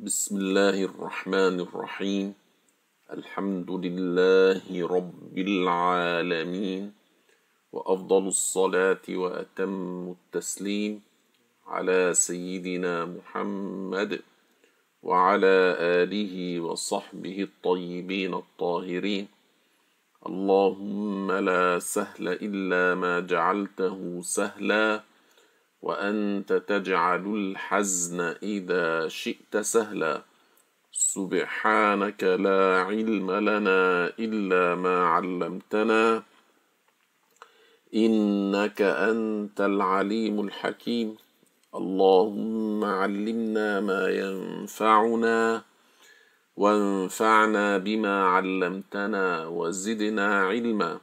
بسم الله الرحمن الرحيم. الحمد لله رب العالمين. وأفضل الصلاة وأتم التسليم على سيدنا محمد وعلى آله وصحبه الطيبين الطاهرين. اللهم لا سهل إلا ما جعلته سهلا. وأنت تجعل الحزن إذا شئت سهلا سبحانك لا علم لنا إلا ما علمتنا إنك أنت العليم الحكيم اللهم علمنا ما ينفعنا وانفعنا بما علمتنا وزدنا علما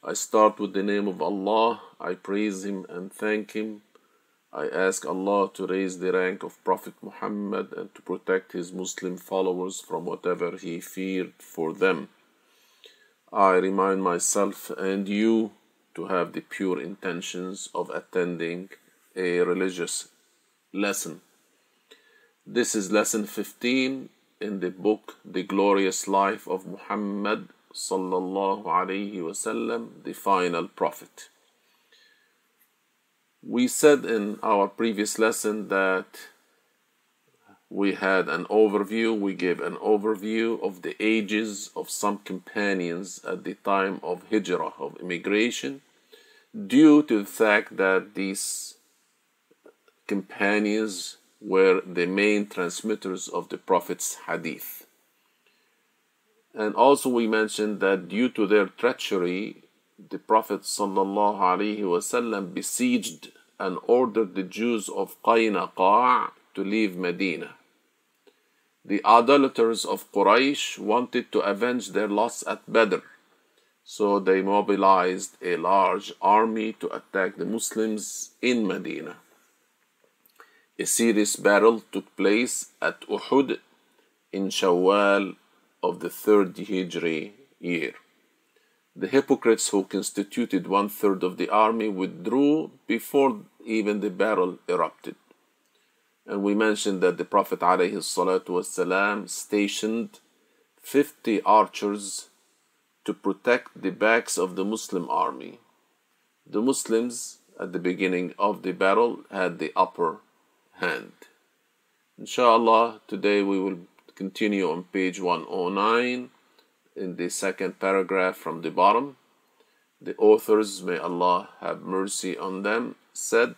I start with the name of Allah. I praise Him and thank Him. I ask Allah to raise the rank of Prophet Muhammad and to protect his Muslim followers from whatever he feared for them. I remind myself and you to have the pure intentions of attending a religious lesson. This is lesson 15 in the book The Glorious Life of Muhammad sallallahu wasallam, the final prophet. We said in our previous lesson that we had an overview, we gave an overview of the ages of some companions at the time of hijrah, of immigration, due to the fact that these companions were the main transmitters of the Prophet's hadith. And also, we mentioned that due to their treachery, the Prophet ﷺ besieged and ordered the Jews of Qaynaqa' to leave Medina. The idolaters of Quraysh wanted to avenge their loss at Badr, so they mobilized a large army to attack the Muslims in Medina. A serious battle took place at Uhud in Shawwal of the third Hijri year. The hypocrites who constituted one third of the army withdrew before even the battle erupted. And we mentioned that the Prophet ﷺ stationed 50 archers to protect the backs of the Muslim army. The Muslims at the beginning of the battle had the upper hand. Inshallah, today we will continue on page 109 in the second paragraph from the bottom. The authors, may Allah have mercy on them, said,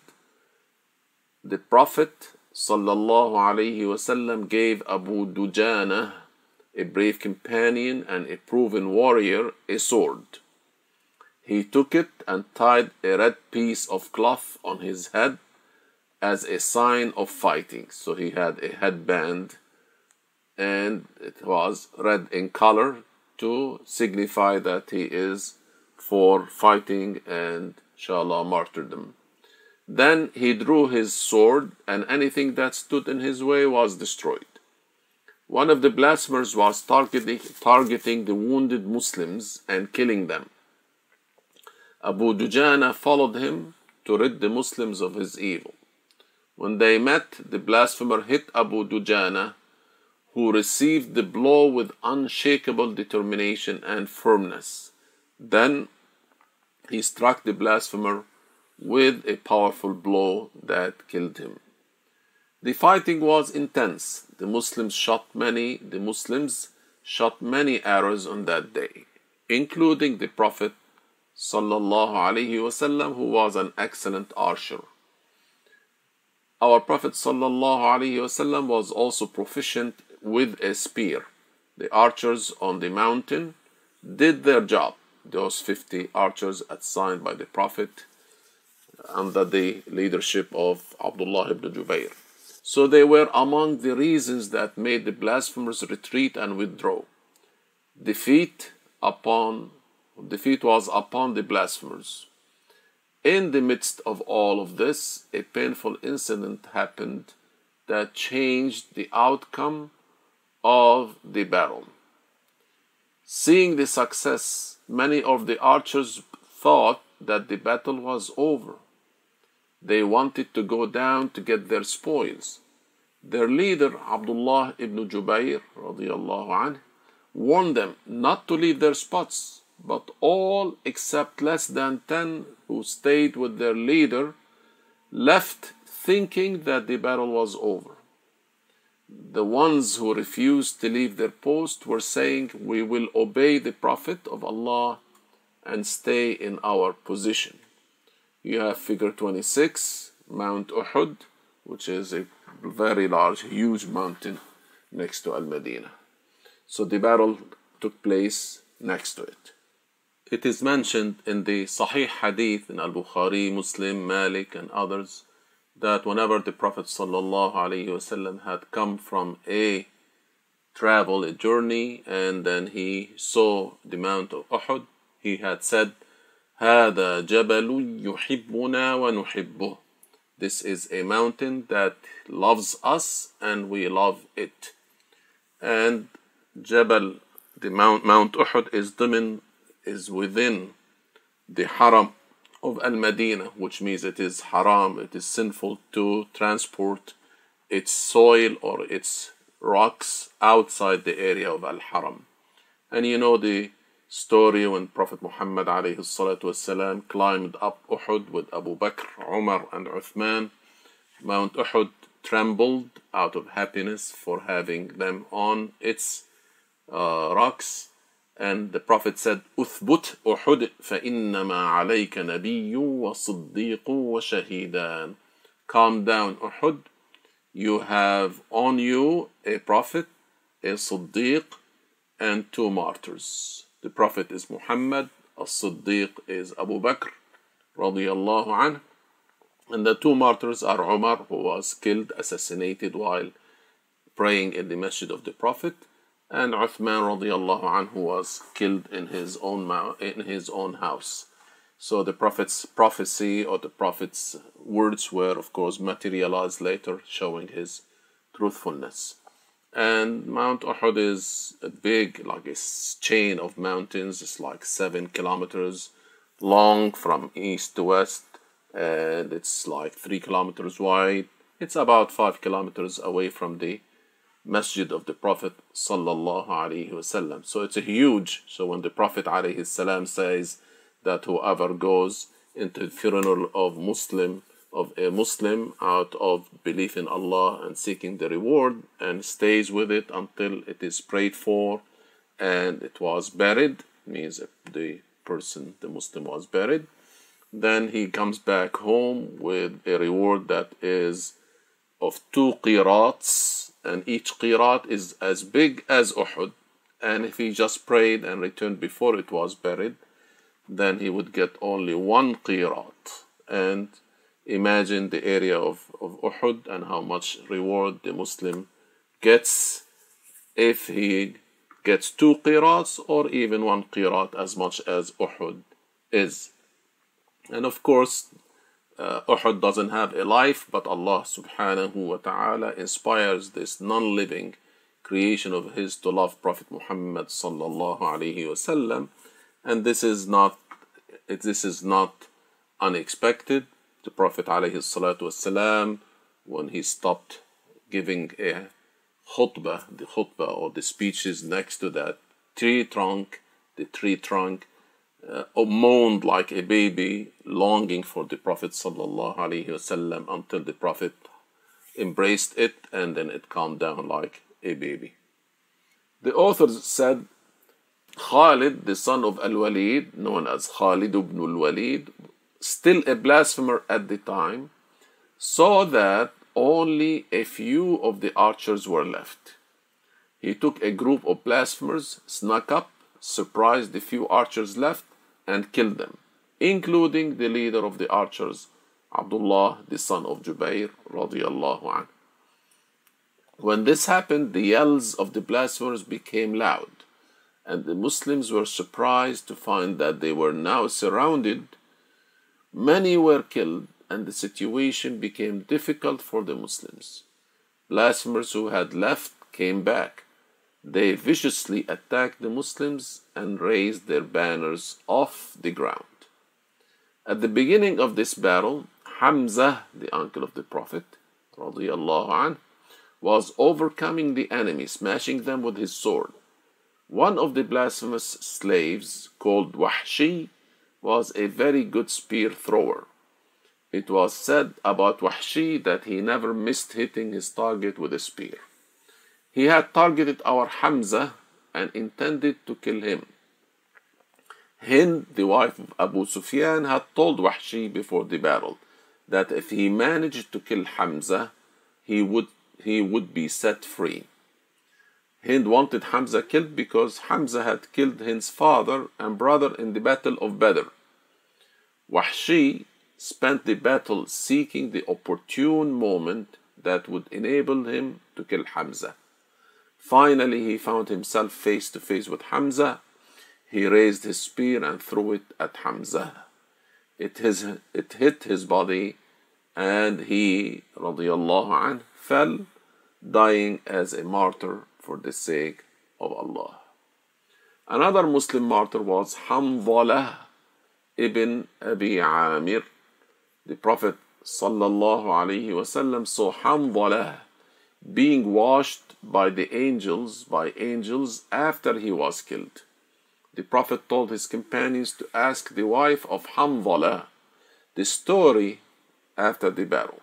The Prophet wasallam gave Abu Dujana, a brave companion and a proven warrior, a sword. He took it and tied a red piece of cloth on his head as a sign of fighting. So he had a headband and it was red in color to signify that he is for fighting and inshallah martyrdom. Then he drew his sword, and anything that stood in his way was destroyed. One of the blasphemers was targeting, targeting the wounded Muslims and killing them. Abu Dujana followed him to rid the Muslims of his evil. When they met, the blasphemer hit Abu Dujana, who received the blow with unshakable determination and firmness. Then he struck the blasphemer with a powerful blow that killed him. The fighting was intense. The Muslims shot many, the Muslims shot many arrows on that day, including the Prophet sallallahu alaihi wasallam who was an excellent archer. Our Prophet sallallahu alaihi wasallam was also proficient with a spear. The archers on the mountain did their job. Those 50 archers assigned by the Prophet under the leadership of Abdullah ibn Jubayr. So they were among the reasons that made the blasphemers retreat and withdraw. Defeat upon defeat was upon the blasphemers. In the midst of all of this, a painful incident happened that changed the outcome of the battle. Seeing the success, many of the archers thought that the battle was over. They wanted to go down to get their spoils. their leader Abdullah ibn Jubayr warned them not to leave their spots, but all except less than ten who stayed with their leader left thinking that the battle was over. The ones who refused to leave their post were saying, We will obey the Prophet of Allah and stay in our position. You have figure 26, Mount Uhud, which is a very large, huge mountain next to Al Medina. So the battle took place next to it. It is mentioned in the Sahih Hadith in Al Bukhari, Muslim, Malik, and others that whenever the Prophet ﷺ had come from a travel, a journey, and then he saw the Mount of Uhud, he had said, هذا جبل يحبنا ونحبه. This is a mountain that loves us and we love it. And Jabal, the Mount, Mount Uhud is dimin, is within the Haram of Al Medina, which means it is haram, it is sinful to transport its soil or its rocks outside the area of Al Haram. And you know the story when Prophet Muhammad والسلام, climbed up Uhud with Abu Bakr, Umar, and Uthman. Mount Uhud trembled out of happiness for having them on its uh, rocks and the Prophet said, أثبت أحد فإنما عليك نبي وصديق وشهيدان. Calm down, Uhud. You have on you a prophet, a Siddiq, and two martyrs. The prophet is Muhammad, a Siddiq is Abu Bakr, radiallahu anh, and the two martyrs are Umar, who was killed, assassinated while praying in the masjid of the Prophet, and Uthman radiallahu anhu was killed in his own in his own house. So the Prophet's prophecy or the Prophet's words were, of course, materialized later, showing his truthfulness. And Mount Uhud is a big, like a chain of mountains. It's like seven kilometers long from east to west, and it's like three kilometers wide. It's about five kilometers away from the masjid of the Prophet sallallahu alaihi wasallam. So it's a huge. So when the Prophet alaihi salam says that whoever goes into the funeral of Muslim of a Muslim out of belief in Allah and seeking the reward and stays with it until it is prayed for and it was buried means the person the Muslim was buried then he comes back home with a reward that is of two qirats and each qirat is as big as Uhud. And if he just prayed and returned before it was buried, then he would get only one qirat. And imagine the area of, of Uhud and how much reward the Muslim gets if he gets two qirats or even one qirat as much as Uhud is. And of course, uh, Uhud doesn't have a life, but Allah subhanahu wa ta'ala inspires this non living creation of His to love Prophet Muhammad sallallahu alayhi wasallam. And this is not this is not unexpected. The Prophet alayhi salatu wasalam, when he stopped giving a khutbah, the khutbah or the speeches next to that tree trunk, the tree trunk uh, moaned like a baby, longing for the Prophet wasallam until the Prophet embraced it and then it calmed down like a baby. The authors said Khalid, the son of Al Walid, known as Khalid ibn al Walid, still a blasphemer at the time, saw that only a few of the archers were left. He took a group of blasphemers, snuck up, surprised the few archers left, and killed them, including the leader of the archers, Abdullah, the son of Jubair, radiallahu anh. When this happened, the yells of the blasphemers became loud, and the Muslims were surprised to find that they were now surrounded. Many were killed, and the situation became difficult for the Muslims. Blasphemers who had left came back, they viciously attacked the Muslims and raised their banners off the ground. At the beginning of this battle, Hamza, the uncle of the Prophet, anh, was overcoming the enemy, smashing them with his sword. One of the blasphemous slaves, called Wahshi, was a very good spear thrower. It was said about Wahshi that he never missed hitting his target with a spear. He had targeted our Hamza and intended to kill him. Hind, the wife of Abu Sufyan, had told Wahshi before the battle that if he managed to kill Hamza, he would, he would be set free. Hind wanted Hamza killed because Hamza had killed Hind's father and brother in the Battle of Badr. Wahshi spent the battle seeking the opportune moment that would enable him to kill Hamza. Finally, he found himself face to face with Hamza. He raised his spear and threw it at Hamza. It, his, it hit his body and he, radiallahu anh, fell, dying as a martyr for the sake of Allah. Another Muslim martyr was Hanzalah ibn Abi Amir. The Prophet sallallahu alaihi wasallam saw Hanzalah being washed by the angels by angels after he was killed. The Prophet told his companions to ask the wife of Hanzalah the story after the battle.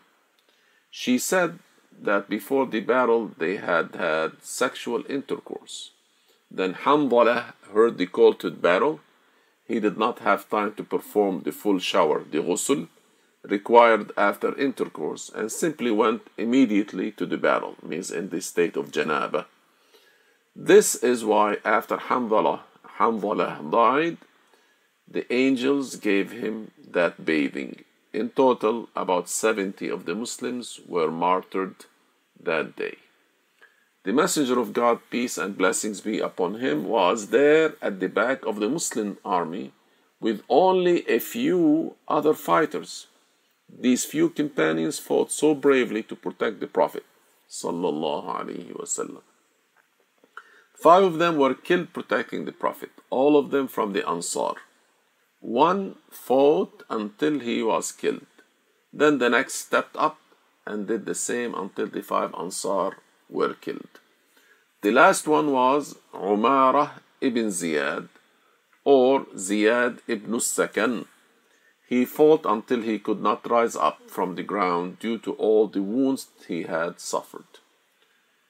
She said that before the battle they had had sexual intercourse. Then Hanzalah heard the call to battle. He did not have time to perform the full shower, the ghusl, required after intercourse, and simply went immediately to the battle, means in the state of janaba. This is why after Hanzalah, Hanzalah died, the angels gave him that bathing in total, about 70 of the Muslims were martyred that day. The Messenger of God, peace and blessings be upon him, was there at the back of the Muslim army with only a few other fighters. These few companions fought so bravely to protect the Prophet. Five of them were killed protecting the Prophet, all of them from the Ansar. One fought until he was killed. Then the next stepped up and did the same until the five Ansar were killed. The last one was Umarah ibn Ziyad or Ziyad ibn Sakan. He fought until he could not rise up from the ground due to all the wounds he had suffered.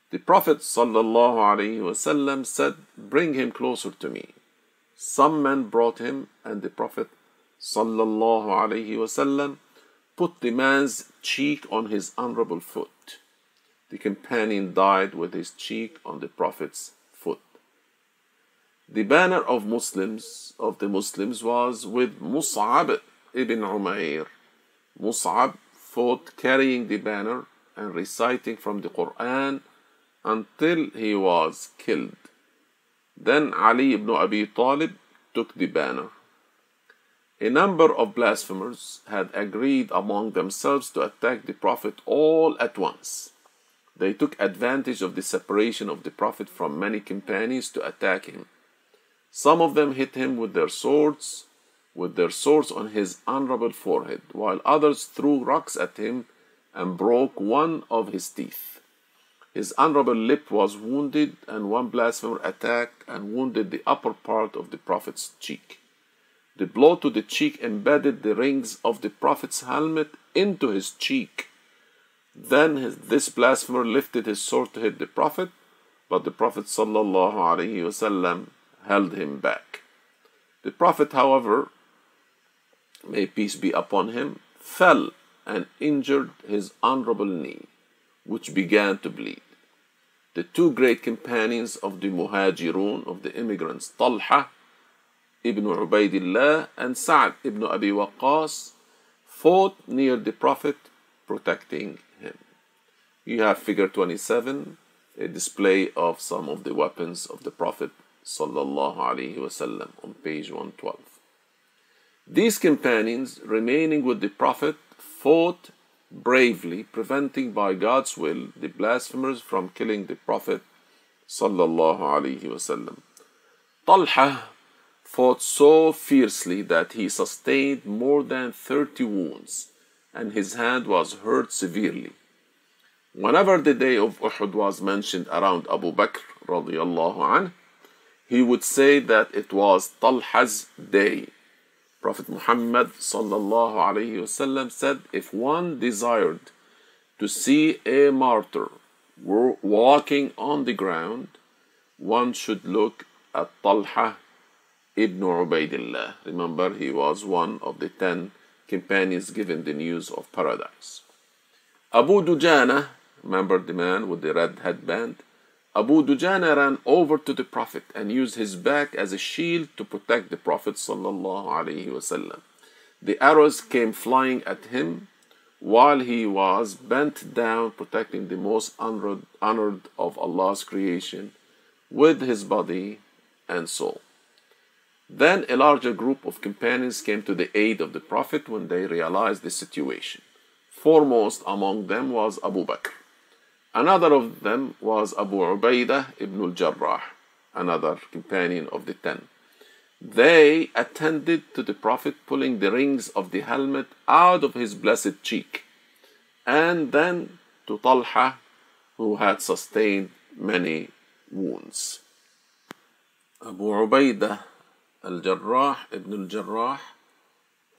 The Prophet ﷺ said, Bring him closer to me. Some men brought him, and the Prophet ﷺ put the man's cheek on his honorable foot. The companion died with his cheek on the Prophet's foot. The banner of Muslims of the Muslims was with Mus'ab ibn Umair. Mus'ab fought carrying the banner and reciting from the Quran until he was killed. Then Ali ibn Abi Talib took the banner. A number of blasphemers had agreed among themselves to attack the Prophet all at once. They took advantage of the separation of the Prophet from many companions to attack him. Some of them hit him with their swords, with their swords on his honorable forehead, while others threw rocks at him and broke one of his teeth. His honorable lip was wounded, and one blasphemer attacked and wounded the upper part of the Prophet's cheek. The blow to the cheek embedded the rings of the Prophet's helmet into his cheek. Then his, this blasphemer lifted his sword to hit the Prophet, but the Prophet held him back. The Prophet, however, may peace be upon him, fell and injured his honorable knee, which began to bleed the two great companions of the Muhajirun, of the immigrants, Talha ibn Ubaidillah and Sa'd ibn Abi Waqqas, fought near the Prophet, protecting him. You have figure 27, a display of some of the weapons of the Prophet sallallahu alaihi wasallam on page 112. These companions, remaining with the Prophet, fought bravely, preventing by God's will the blasphemers from killing the Prophet sallallahu alaihi wasallam. Talha fought so fiercely that he sustained more than 30 wounds and his hand was hurt severely. Whenever the day of Uhud was mentioned around Abu Bakr radiallahu anh, he would say that it was Talha's day. Prophet Muhammad wasallam said, if one desired to see a martyr walking on the ground, one should look at Talha ibn Ubaidillah. Remember, he was one of the ten companions given the news of paradise. Abu Dujana, remember the man with the red headband? Abu Dujana ran over to the Prophet and used his back as a shield to protect the Prophet sallallahu The arrows came flying at him while he was bent down protecting the most honored, honored of Allah's creation with his body and soul. Then a larger group of companions came to the aid of the Prophet when they realized the situation. Foremost among them was Abu Bakr. Another of them was Abu Ubaidah ibn al-Jarrah, another companion of the ten. They attended to the Prophet pulling the rings of the helmet out of his blessed cheek, and then to Talha, who had sustained many wounds. Abu Ubaidah al-Jarrah ibn al-Jarrah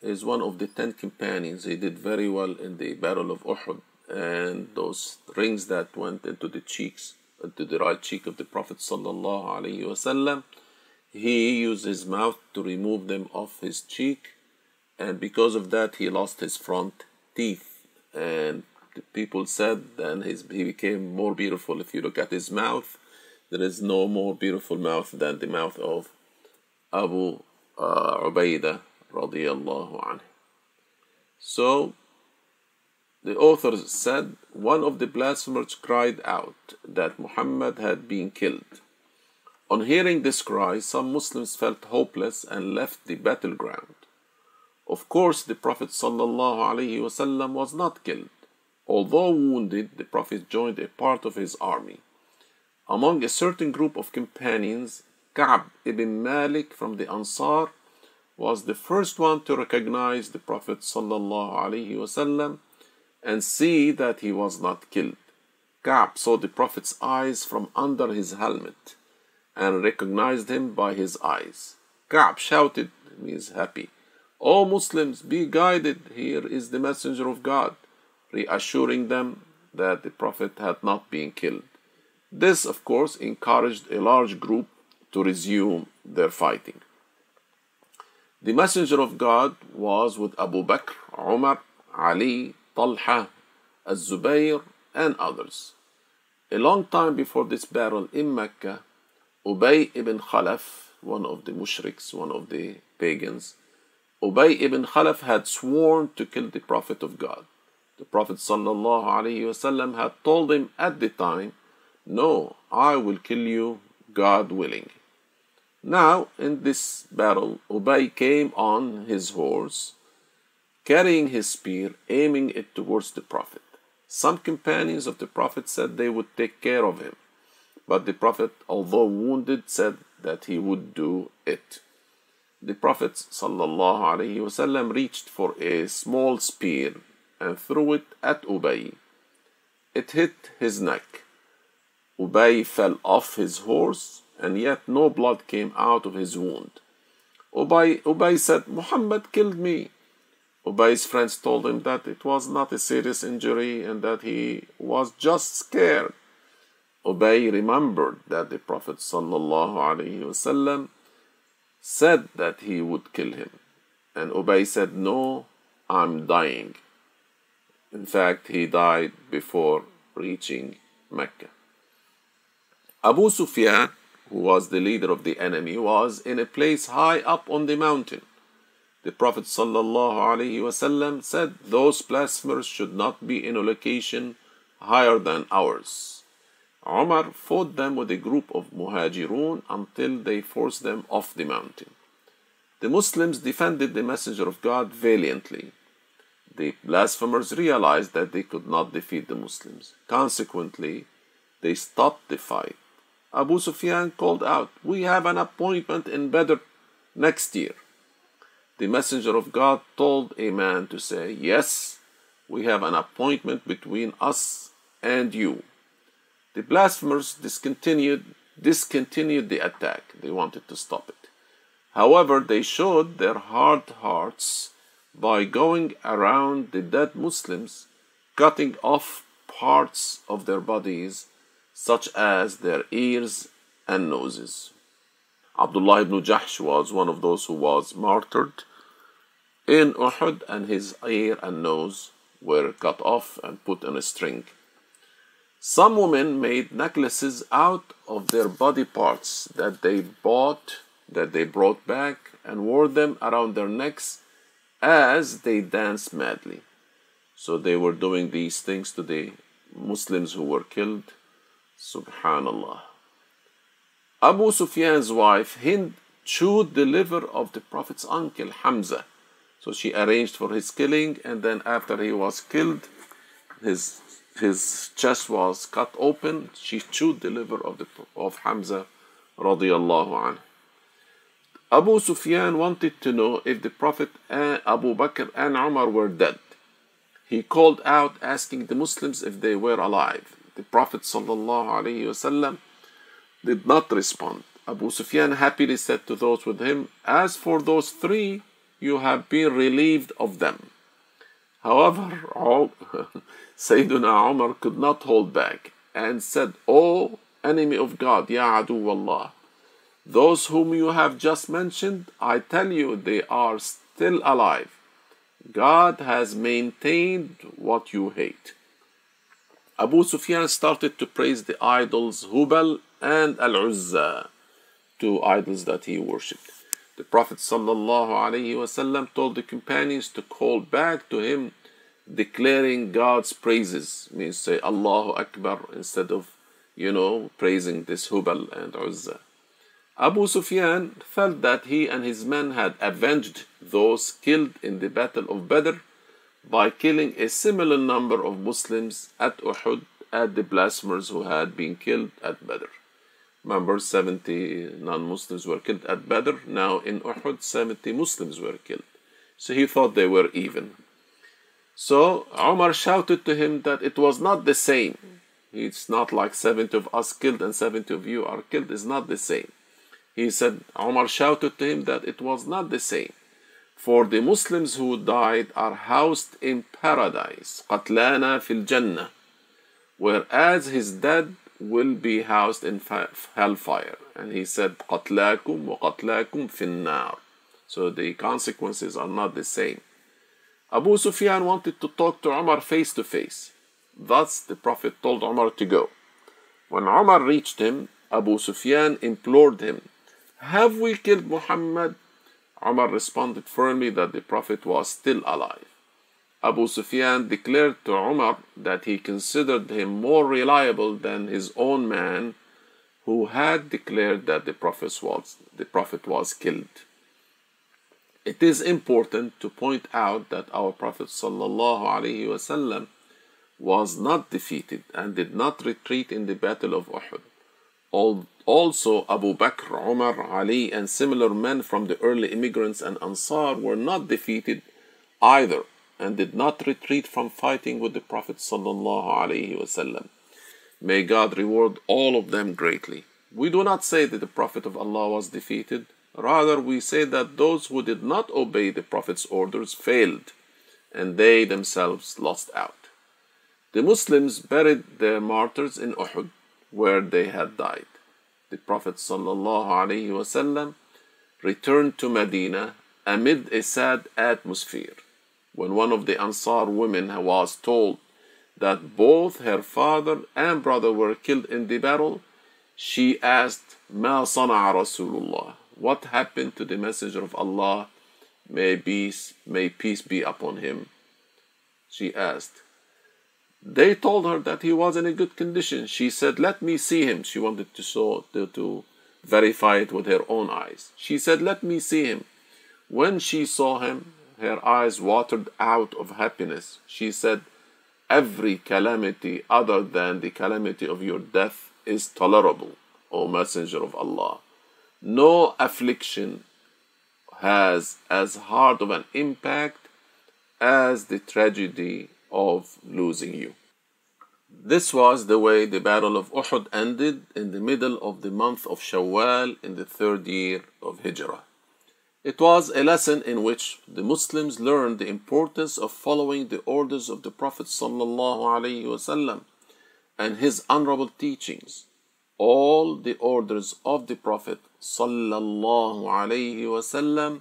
is one of the ten companions. He did very well in the Battle of Uhud, and those rings that went into the cheeks, into the right cheek of the Prophet sallallahu alaihi wasallam he used his mouth to remove them off his cheek, and because of that, he lost his front teeth. And people said then his, he became more beautiful. If you look at his mouth, there is no more beautiful mouth than the mouth of Abu uh, Ubaidah. So the author said one of the blasphemers cried out that Muhammad had been killed. On hearing this cry, some Muslims felt hopeless and left the battleground. Of course, the Prophet ﷺ was not killed. Although wounded, the Prophet joined a part of his army. Among a certain group of companions, Ka'b ibn Malik from the Ansar was the first one to recognize the Prophet ﷺ and see that he was not killed. Ka'b saw the Prophet's eyes from under his helmet and recognized him by his eyes. Ka'b shouted, means happy, O Muslims, be guided, here is the messenger of God, reassuring them that the Prophet had not been killed. This, of course, encouraged a large group to resume their fighting. The messenger of God was with Abu Bakr, Umar, Ali, Talha, Az-Zubayr, and others. A long time before this battle in Mecca, Ubay ibn Khalaf, one of the mushriks, one of the pagans, Ubay ibn Khalaf had sworn to kill the Prophet of God. The Prophet ﷺ had told him at the time, No, I will kill you, God willing. Now, in this battle, Ubay came on his horse, carrying his spear, aiming it towards the Prophet. Some companions of the Prophet said they would take care of him, but the Prophet, although wounded, said that he would do it. The Prophet ﷺ reached for a small spear and threw it at Ubay. It hit his neck. Ubay fell off his horse, and yet no blood came out of his wound. Ubay, Ubay said, Muhammad killed me. Ubay's friends told him that it was not a serious injury and that he was just scared. Ubay remembered that the Prophet ﷺ said that he would kill him. And Ubay said, No, I'm dying. In fact, he died before reaching Mecca. Abu Sufyan, who was the leader of the enemy, was in a place high up on the mountain. The Prophet ﷺ said, Those blasphemers should not be in a location higher than ours. Omar fought them with a group of Muhajirun until they forced them off the mountain. The Muslims defended the Messenger of God valiantly. The blasphemers realized that they could not defeat the Muslims. Consequently, they stopped the fight. Abu Sufyan called out, We have an appointment in Badr next year. The Messenger of God told a man to say, Yes, we have an appointment between us and you. The blasphemers discontinued, discontinued the attack. They wanted to stop it. However, they showed their hard hearts by going around the dead Muslims, cutting off parts of their bodies, such as their ears and noses. Abdullah ibn Jahsh was one of those who was martyred in Uhud, and his ear and nose were cut off and put on a string. Some women made necklaces out of their body parts that they bought, that they brought back, and wore them around their necks as they danced madly. So they were doing these things to the Muslims who were killed. Subhanallah. Abu Sufyan's wife, Hind, chewed the liver of the Prophet's uncle, Hamza. So she arranged for his killing, and then after he was killed, his his chest was cut open. She chewed the liver of the of Hamza, radiallahu anhu. Abu Sufyan wanted to know if the Prophet Abu Bakr and Umar were dead. He called out asking the Muslims if they were alive. The Prophet وسلم, did not respond. Abu Sufyan happily said to those with him, As for those three, you have been relieved of them. However, Sayyidina Umar could not hold back and said, O enemy of God, Ya Adu Allah, those whom you have just mentioned, I tell you, they are still alive. God has maintained what you hate. Abu Sufyan started to praise the idols Hubal and Al Uzza, two idols that he worshipped. The Prophet ﷺ told the companions to call back to him, declaring God's praises, means say Allahu Akbar instead of, you know, praising this Hubal and Uzza. Abu Sufyan felt that he and his men had avenged those killed in the Battle of Badr by killing a similar number of Muslims at Uhud at the blasphemers who had been killed at Badr Remember, 70 non Muslims were killed at Badr. Now in Uhud, 70 Muslims were killed. So he thought they were even. So Umar shouted to him that it was not the same. It's not like 70 of us killed and 70 of you are killed. It's not the same. He said, Umar shouted to him that it was not the same. For the Muslims who died are housed in paradise. قتلانا في الجنة. Whereas his dead will be housed in hellfire. And he said, قتلاكم وقتلاكم في النار. So the consequences are not the same. Abu Sufyan wanted to talk to Umar face to face. Thus the Prophet told Umar to go. When Umar reached him, Abu Sufyan implored him, Have we killed Muhammad? Umar responded firmly that the Prophet was still alive. Abu Sufyan declared to Umar that he considered him more reliable than his own man who had declared that the Prophet was, the Prophet was killed. It is important to point out that our Prophet wasallam was not defeated and did not retreat in the Battle of Uhud. Also, Abu Bakr, Umar, Ali, and similar men from the early immigrants and Ansar were not defeated either and did not retreat from fighting with the Prophet ﷺ. May God reward all of them greatly. We do not say that the Prophet of Allah was defeated. Rather, we say that those who did not obey the Prophet's orders failed, and they themselves lost out. The Muslims buried their martyrs in Uhud, where they had died. The Prophet ﷺ returned to Medina amid a sad atmosphere when one of the Ansar women was told that both her father and brother were killed in the battle, she asked, Ma sana'a Rasulullah? What happened to the Messenger of Allah? May peace, may peace be upon him. She asked. They told her that he was in a good condition. She said, Let me see him. She wanted to, show, to, to verify it with her own eyes. She said, Let me see him. When she saw him, her eyes watered out of happiness. She said, Every calamity other than the calamity of your death is tolerable, O Messenger of Allah. No affliction has as hard of an impact as the tragedy of losing you. This was the way the Battle of Uhud ended in the middle of the month of Shawwal in the third year of Hijrah. It was a lesson in which the Muslims learned the importance of following the orders of the Prophet ﷺ and his honorable teachings. All the orders of the Prophet ﷺ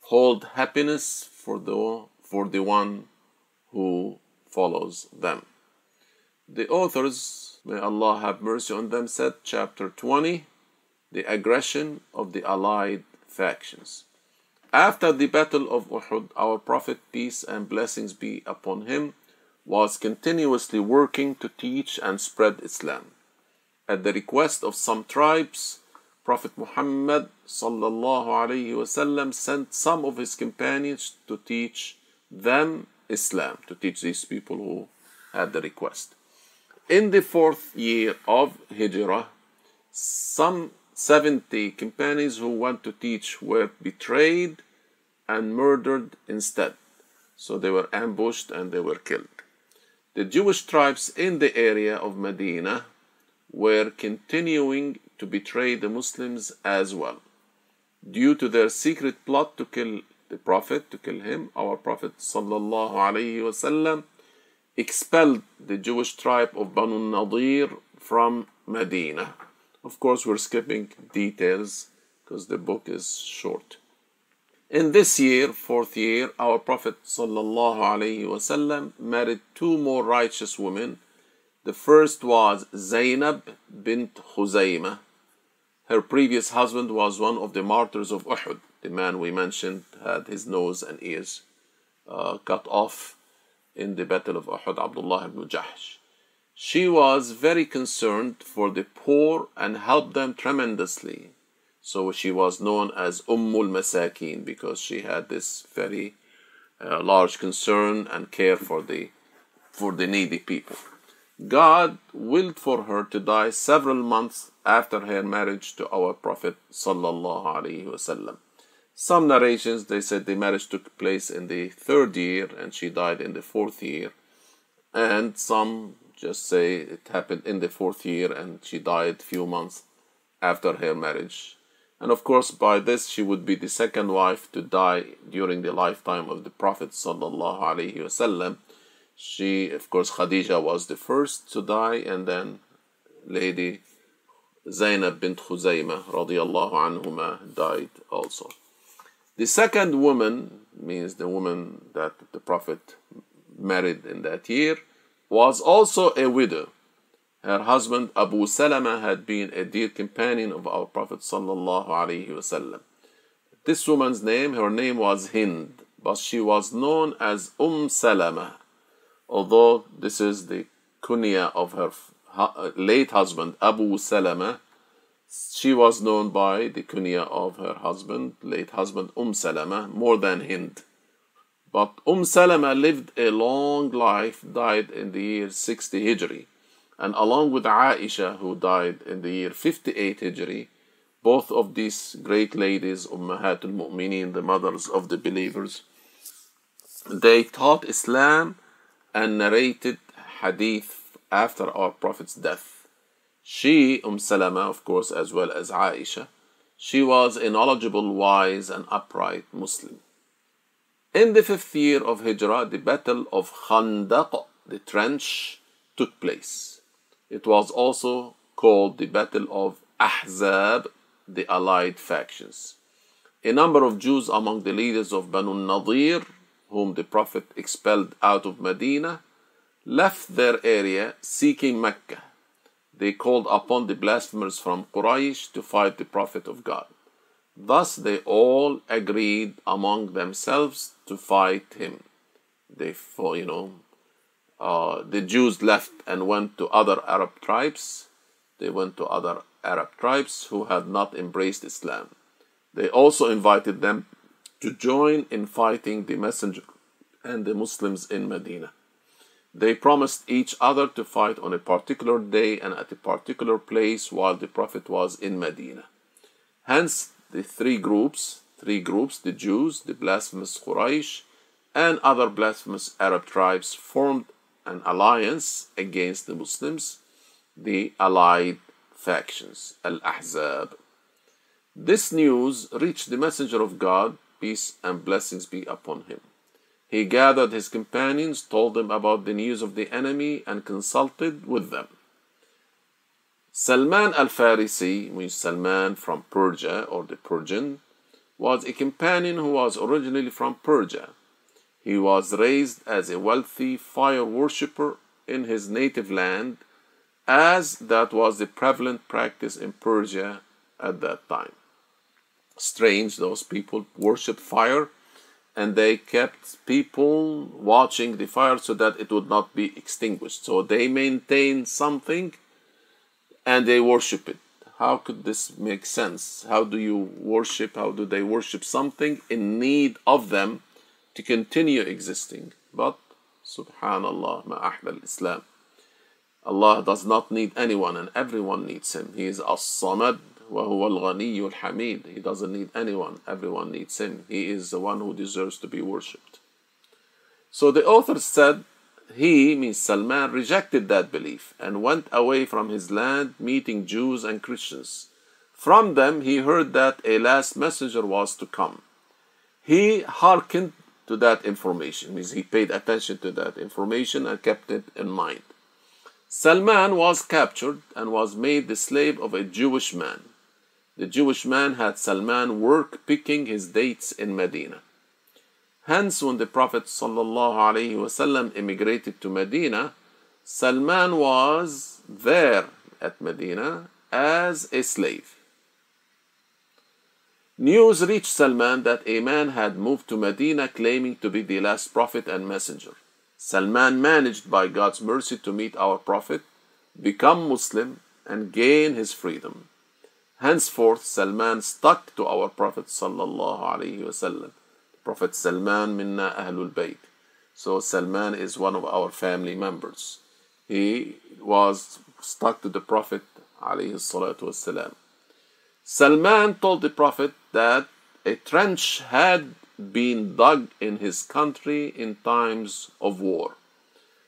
hold happiness for the, for the one who follows them. The authors, may Allah have mercy on them, said, chapter 20, the aggression of the allied factions. After the battle of Uhud, our Prophet, peace and blessings be upon him, was continuously working to teach and spread Islam. At the request of some tribes, Prophet Muhammad وسلم, sent some of his companions to teach them Islam, to teach these people who had the request. In the fourth year of Hijrah, some 70 companions who went to teach were betrayed and murdered instead. So they were ambushed and they were killed. The Jewish tribes in the area of Medina were continuing to betray the Muslims as well. Due to their secret plot to kill the Prophet, to kill him, our Prophet وسلم, expelled the Jewish tribe of Banu Nadir from Medina. Of course, we're skipping details because the book is short. In this year, fourth year, our Prophet وسلم, married two more righteous women. The first was Zainab bint Khuzaima. Her previous husband was one of the martyrs of Uhud. The man we mentioned had his nose and ears uh, cut off in the Battle of Uhud, Abdullah ibn Jahsh. She was very concerned for the poor and helped them tremendously. So she was known as Ummul Masakin because she had this very uh, large concern and care for the for the needy people. God willed for her to die several months after her marriage to our Prophet sallallahu alaihi wasallam. Some narrations they said the marriage took place in the third year and she died in the fourth year, and some just say it happened in the fourth year and she died few months after her marriage and of course, by this, she would be the second wife to die during the lifetime of the Prophet. sallallahu alaihi wasallam. She, of course, Khadija was the first to die, and then Lady Zainab bint Khuzaymah radiallahu anhuma died also. The second woman means the woman that the Prophet married in that year was also a widow. Her husband Abu Salama had been a dear companion of our Prophet sallallahu alaihi wasallam. This woman's name, her name was Hind, but she was known as Umm Salama, although this is the kunya of her late husband Abu Salama. She was known by the kunya of her husband, late husband Umm Salama, more than Hind. But Umm Salama lived a long life, died in the year 60 Hijri and along with Aisha, who died in the year 58 Hijri, both of these great ladies, Ummahatul Mu'mineen, the mothers of the believers, they taught Islam and narrated hadith after our Prophet's death. She, Umm Salama, of course, as well as Aisha, she was a knowledgeable, wise, and upright Muslim. In the fifth year of Hijrah, the Battle of Khandaq, the trench, took place. It was also called the Battle of Ahzab, the allied factions. A number of Jews among the leaders of Banu Nadir, whom the Prophet expelled out of Medina, left their area seeking Mecca. They called upon the blasphemers from Quraysh to fight the Prophet of God. Thus they all agreed among themselves to fight him. They, you know, uh, the Jews left and went to other Arab tribes. They went to other Arab tribes who had not embraced Islam. They also invited them to join in fighting the Messenger and the Muslims in Medina. They promised each other to fight on a particular day and at a particular place while the Prophet was in Medina. Hence, the three groups, three groups, the Jews, the blasphemous Quraysh, and other blasphemous Arab tribes formed an alliance against the Muslims, the allied factions, Al Ahzab. This news reached the Messenger of God, peace and blessings be upon him. He gathered his companions, told them about the news of the enemy, and consulted with them. Salman al Farisi, means Salman from Persia or the Persian, was a companion who was originally from Persia. He was raised as a wealthy fire worshipper in his native land, as that was the prevalent practice in Persia at that time. Strange, those people worshiped fire and they kept people watching the fire so that it would not be extinguished. So they maintain something and they worship it. How could this make sense? How do you worship? How do they worship something in need of them to continue existing? But subhanallah, ma islam Allah does not need anyone and everyone needs him. He is as-samad وهو الغني الحميد. He doesn't need anyone. Everyone needs him. He is the one who deserves to be worshipped. So the author said he, means Salman, rejected that belief and went away from his land, meeting Jews and Christians. From them he heard that a last messenger was to come. He hearkened to that information, means he paid attention to that information and kept it in mind. Salman was captured and was made the slave of a Jewish man. The Jewish man had Salman work picking his dates in Medina. Hence, when the Prophet ﷺ immigrated to Medina, Salman was there at Medina as a slave. News reached Salman that a man had moved to Medina claiming to be the last prophet and messenger. Salman managed by God's mercy to meet our Prophet, become Muslim, and gain his freedom. Henceforth, Salman stuck to our Prophet sallallahu alaihi wasallam. Prophet Salman minna ahlul bayt. So Salman is one of our family members. He was stuck to the Prophet alayhi salatu wasalam. Salman told the Prophet that a trench had been dug in his country in times of war.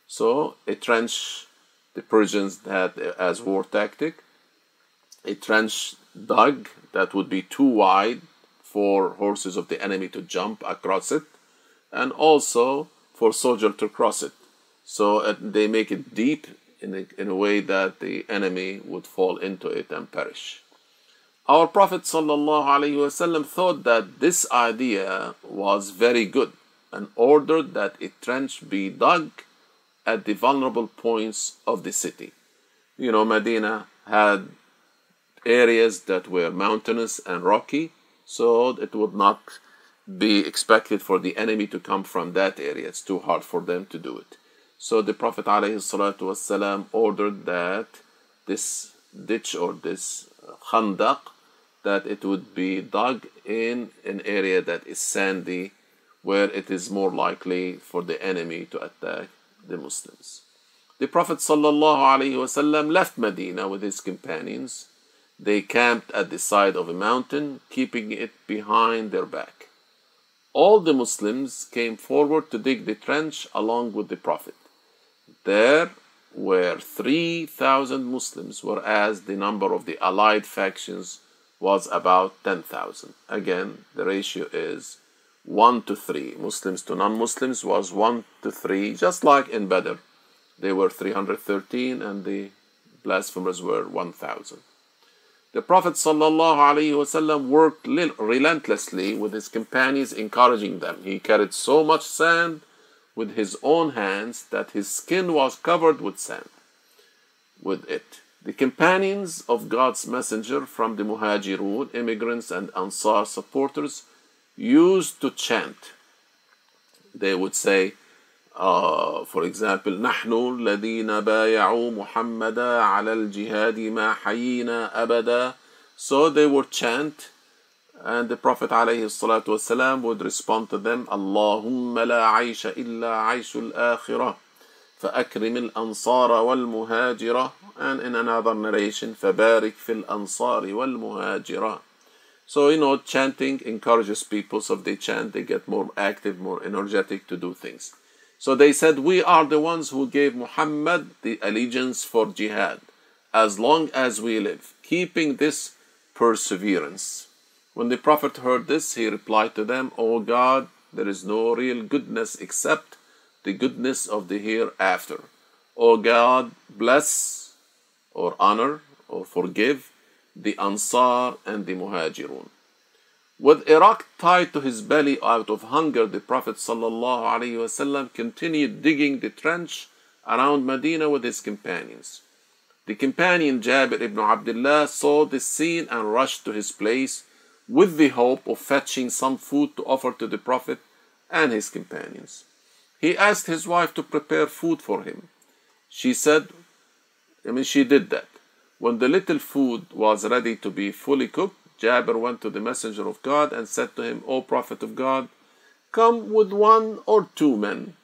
So a trench the Persians had as war tactic. A trench dug that would be too wide for horses of the enemy to jump across it, and also for soldiers to cross it. So uh, they make it deep in a, in a way that the enemy would fall into it and perish. Our Prophet ﷺ thought that this idea was very good and ordered that a trench be dug at the vulnerable points of the city. You know, Medina had areas that were mountainous and rocky, so it would not be expected for the enemy to come from that area. It's too hard for them to do it. So the Prophet ﷺ ordered that this ditch or this khandaq that it would be dug in an area that is sandy where it is more likely for the enemy to attack the Muslims. The Prophet ﷺ left Medina with his companions they camped at the side of a mountain, keeping it behind their back. All the Muslims came forward to dig the trench along with the Prophet. There were 3,000 Muslims, whereas the number of the allied factions was about 10,000. Again, the ratio is 1 to 3. Muslims to non Muslims was 1 to 3, just like in Badr. They were 313 and the blasphemers were 1,000. The Prophet ﷺ worked relentlessly with his companions, encouraging them. He carried so much sand with his own hands that his skin was covered with sand. With it, the companions of God's messenger from the Muhajirun, immigrants and Ansar supporters, used to chant. They would say, uh, for example, نحن الذين بايعوا محمدا على الجهاد ما حيينا أبدا. So they would chant, and the Prophet عليه الصلاة والسلام would respond to them, اللهم لا عيش إلا عيش الآخرة فأكرم الأنصار والمهاجرة and in another narration فبارك في الأنصار والمهاجرة So you know chanting encourages people so if they chant they get more active more energetic to do things So they said, We are the ones who gave Muhammad the allegiance for jihad as long as we live, keeping this perseverance. When the Prophet heard this, he replied to them, O God, there is no real goodness except the goodness of the hereafter. O God, bless or honor or forgive the Ansar and the Muhajirun. With a rock tied to his belly out of hunger, the Prophet ﷺ continued digging the trench around Medina with his companions. The companion Jabir ibn Abdullah saw this scene and rushed to his place with the hope of fetching some food to offer to the Prophet and his companions. He asked his wife to prepare food for him. She said, I mean, she did that. When the little food was ready to be fully cooked, Jabir went to the Messenger of God and said to him, O Prophet of God, come with one or two men.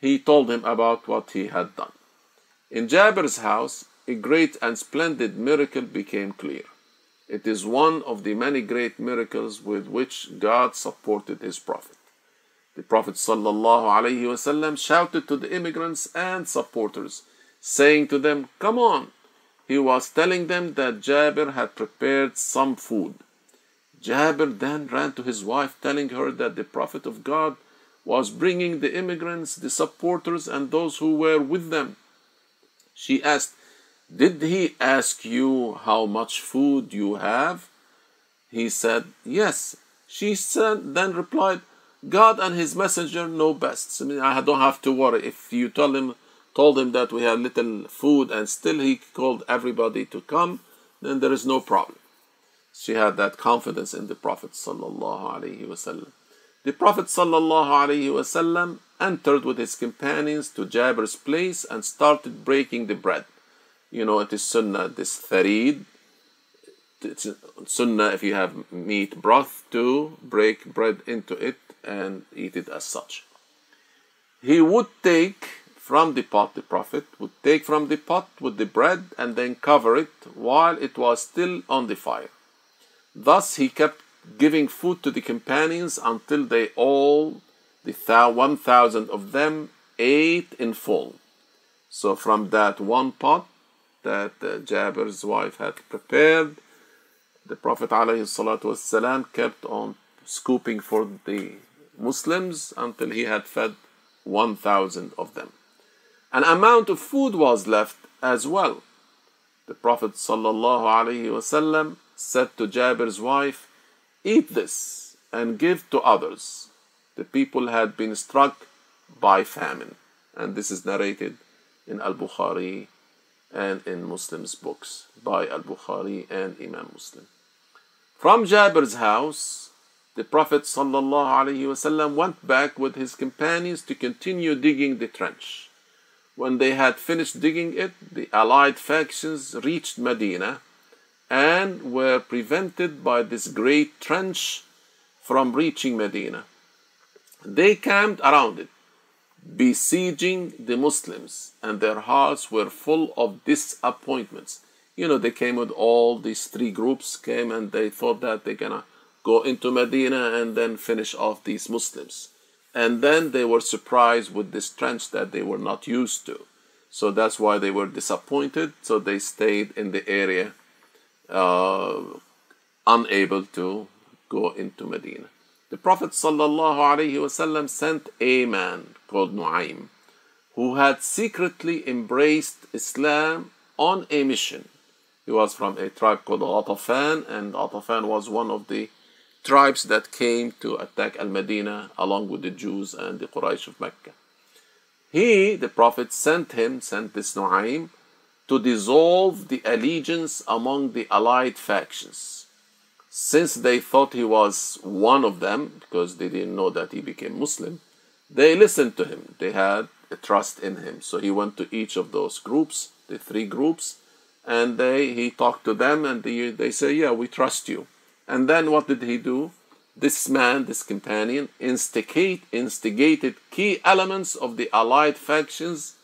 He told him about what he had done. In Jabir's house, a great and splendid miracle became clear. It is one of the many great miracles with which God supported his Prophet. The Prophet ﷺ shouted to the immigrants and supporters, saying to them, Come on, he was telling them that Jabir had prepared some food. Jabir then ran to his wife, telling her that the Prophet of God was bringing the immigrants, the supporters, and those who were with them. She asked, Did he ask you how much food you have? He said, Yes. She said, then replied, God and His Messenger know best. Mean, I don't have to worry. If you tell him told him that we had little food and still he called everybody to come, then there is no problem. She had that confidence in the Prophet sallallahu The Prophet sallallahu entered with his companions to Jabir's place and started breaking the bread. You know, it is sunnah, this tharid. It's sunnah if you have meat broth to break bread into it and eat it as such. He would take from the pot, the Prophet would take from the pot with the bread and then cover it while it was still on the fire. Thus he kept giving food to the companions until they all, the one thousand of them, ate in full. So from that one pot that uh, Jabir's wife had prepared, the Prophet ﷺ kept on scooping for the Muslims until he had fed 1,000 of them. An amount of food was left as well. The Prophet ﷺ said to Jabir's wife, Eat this and give to others. The people had been struck by famine. And this is narrated in Al Bukhari and in Muslims' books by Al Bukhari and Imam Muslim. From Jabir's house, the Prophet ﷺ went back with his companions to continue digging the trench. When they had finished digging it, the allied factions reached Medina and were prevented by this great trench from reaching Medina. They camped around it, besieging the Muslims, and their hearts were full of disappointments. You know, they came with all these three groups, came and they thought that they're gonna go into Medina and then finish off these Muslims. And then they were surprised with this trench that they were not used to. So that's why they were disappointed. So they stayed in the area, uh, unable to go into Medina. The Prophet ﷺ sent a man called Nu'aym who had secretly embraced Islam on a mission. He was from a tribe called Ghatafan, and Ghatafan was one of the tribes that came to attack Al Medina along with the Jews and the Quraysh of Mecca. He, the Prophet, sent him, sent this Nu'aym, to dissolve the allegiance among the allied factions. Since they thought he was one of them, because they didn't know that he became Muslim, they listened to him. They had a trust in him. So he went to each of those groups, the three groups, and they he talked to them and they, they say, Yeah, we trust you. And then what did he do? This man, this companion, instigate, instigated key elements of the allied factions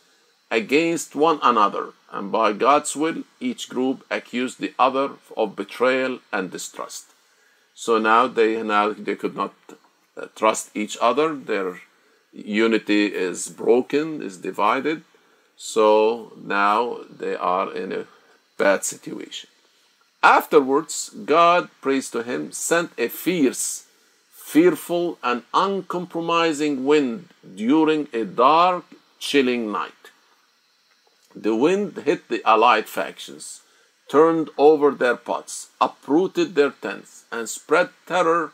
against one another, and by God's will, each group accused the other of betrayal and distrust. So now they now they could not uh, trust each other. Their unity is broken, is divided. So now they are in a bad situation. Afterwards, God, praise to Him, sent a fierce, fearful, and uncompromising wind during a dark, chilling night. The wind hit the allied factions, turned over their pots, uprooted their tents, and spread terror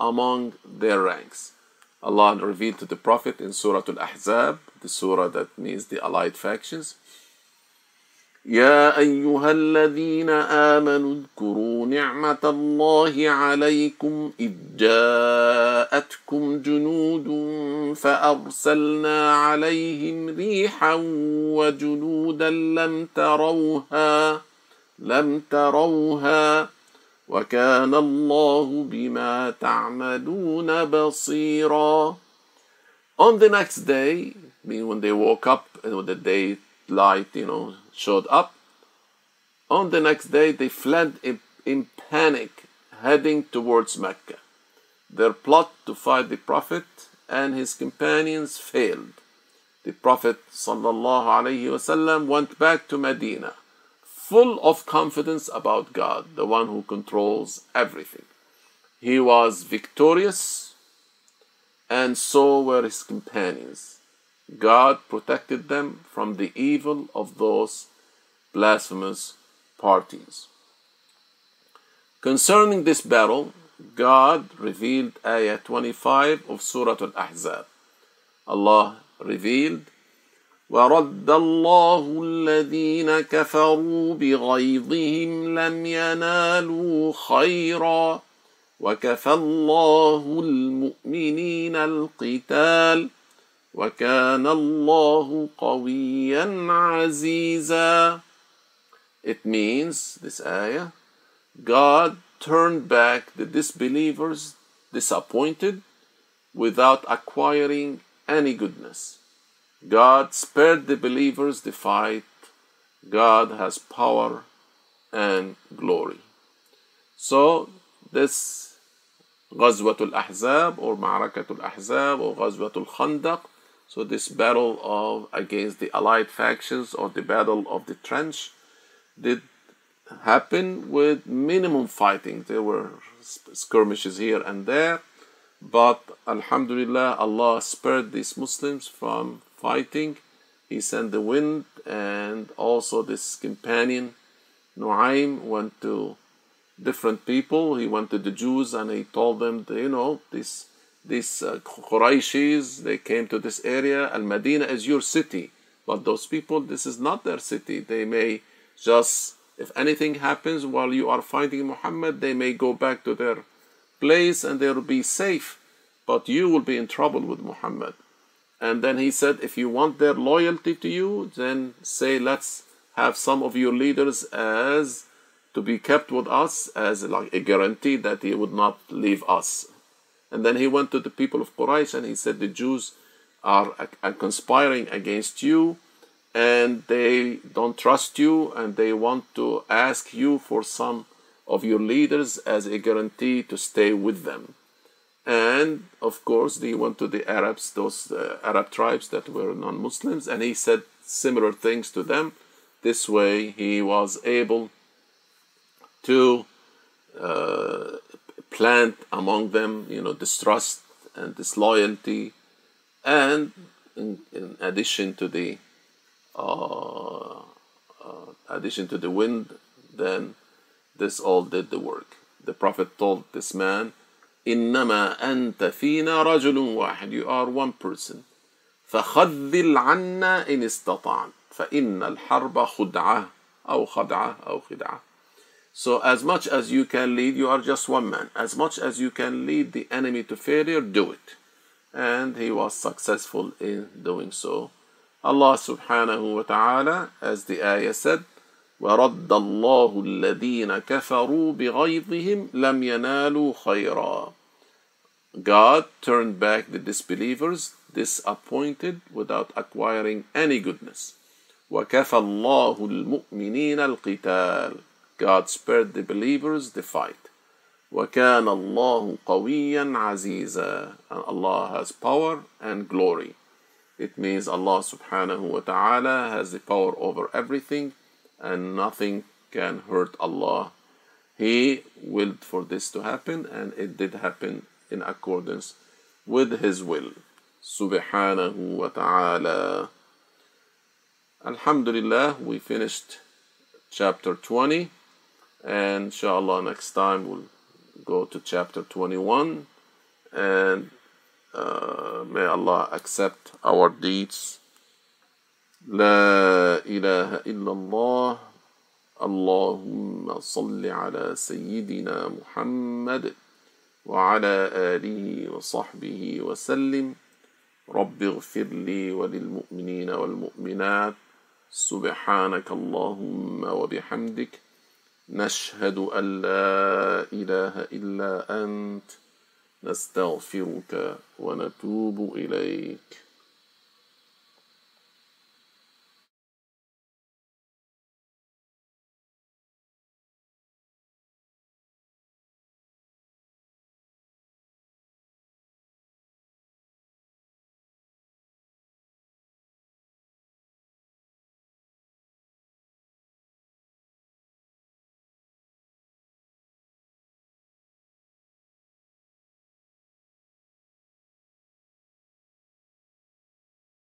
among their ranks. Allah revealed to the Prophet in Surah Al Ahzab, the surah that means the allied factions. يا أيها الذين آمنوا اذكروا نعمة الله عليكم إذ جاءتكم جنود فأرسلنا عليهم ريحا وجنودا لم تروها لم تروها. وكان الله بما تعملون بصيرا. On the next day, mean when they woke up and when the daylight, you know, showed up, on the next day they fled in, in panic, heading towards Mecca. Their plot to fight the Prophet and his companions failed. The Prophet وسلم, went back to Medina full of confidence about God, the one who controls everything. He was victorious, and so were his companions. God protected them from the evil of those blasphemous parties. Concerning this battle, God revealed ayah 25 of Surah Al Ahzab. Allah revealed ورد الله الذين كفروا بغيظهم لم ينالوا خيرا وكفى الله المؤمنين القتال وكان الله قويا عزيزا It means, this ayah, God turned back the disbelievers disappointed without acquiring any goodness. God spared the believers the fight. God has power and glory. So this Ghazwatul Ahzab or Ma'rakatul Ahzab or Ghazwatul Khandaq, so this battle of against the allied factions or the battle of the trench did happen with minimum fighting. There were skirmishes here and there, but Alhamdulillah, Allah spared these Muslims from fighting, he sent the wind, and also this companion, Nuaym, went to different people. He went to the Jews and he told them, you know, this these uh, Qurayshis, they came to this area, and Medina is your city. But those people, this is not their city. They may just, if anything happens while you are fighting Muhammad, they may go back to their place and they will be safe. But you will be in trouble with Muhammad. And then he said, if you want their loyalty to you, then say, let's have some of your leaders as to be kept with us as like a guarantee that he would not leave us. And then he went to the people of Quraysh and he said, the Jews are, are conspiring against you and they don't trust you and they want to ask you for some of your leaders as a guarantee to stay with them. And of course he went to the arabs those uh, arab tribes that were non-muslims and he said similar things to them. This way he was able to uh, plant among them you know distrust and disloyalty and in, in addition to the uh, uh addition to the wind then this all did the work the prophet told this man إنما أنت فينا رجل واحد you are one person فخذل عنا إن استطعت فإن الحرب خدعة أو خدعة أو خدعة So as much as you can lead, you are just one man. As much as you can lead the enemy to failure, do it. And he was successful in doing so. Allah subhanahu wa ta'ala, as the ayah said, ورد الله الذين كفروا بغيظهم لم ينالوا خيرا God turned back the disbelievers disappointed without acquiring any goodness وكفى الله المؤمنين القتال God spared the believers the fight وكان الله قويا عزيزا and Allah has power and glory it means Allah subhanahu wa ta'ala has the power over everything and nothing can hurt Allah he willed for this to happen and it did happen in accordance with his will subhanahu wa ta'ala alhamdulillah we finished chapter 20 And inshallah next time we'll go to chapter 21 and uh, may Allah accept our deeds. لا إله إلا الله اللهم صل على سيدنا محمد وعلى آله وصحبه وسلم رب اغفر لي وللمؤمنين والمؤمنات سبحانك اللهم وبحمدك نشهد أن لا إله إلا أنت نستغفرك ونتوب إليك.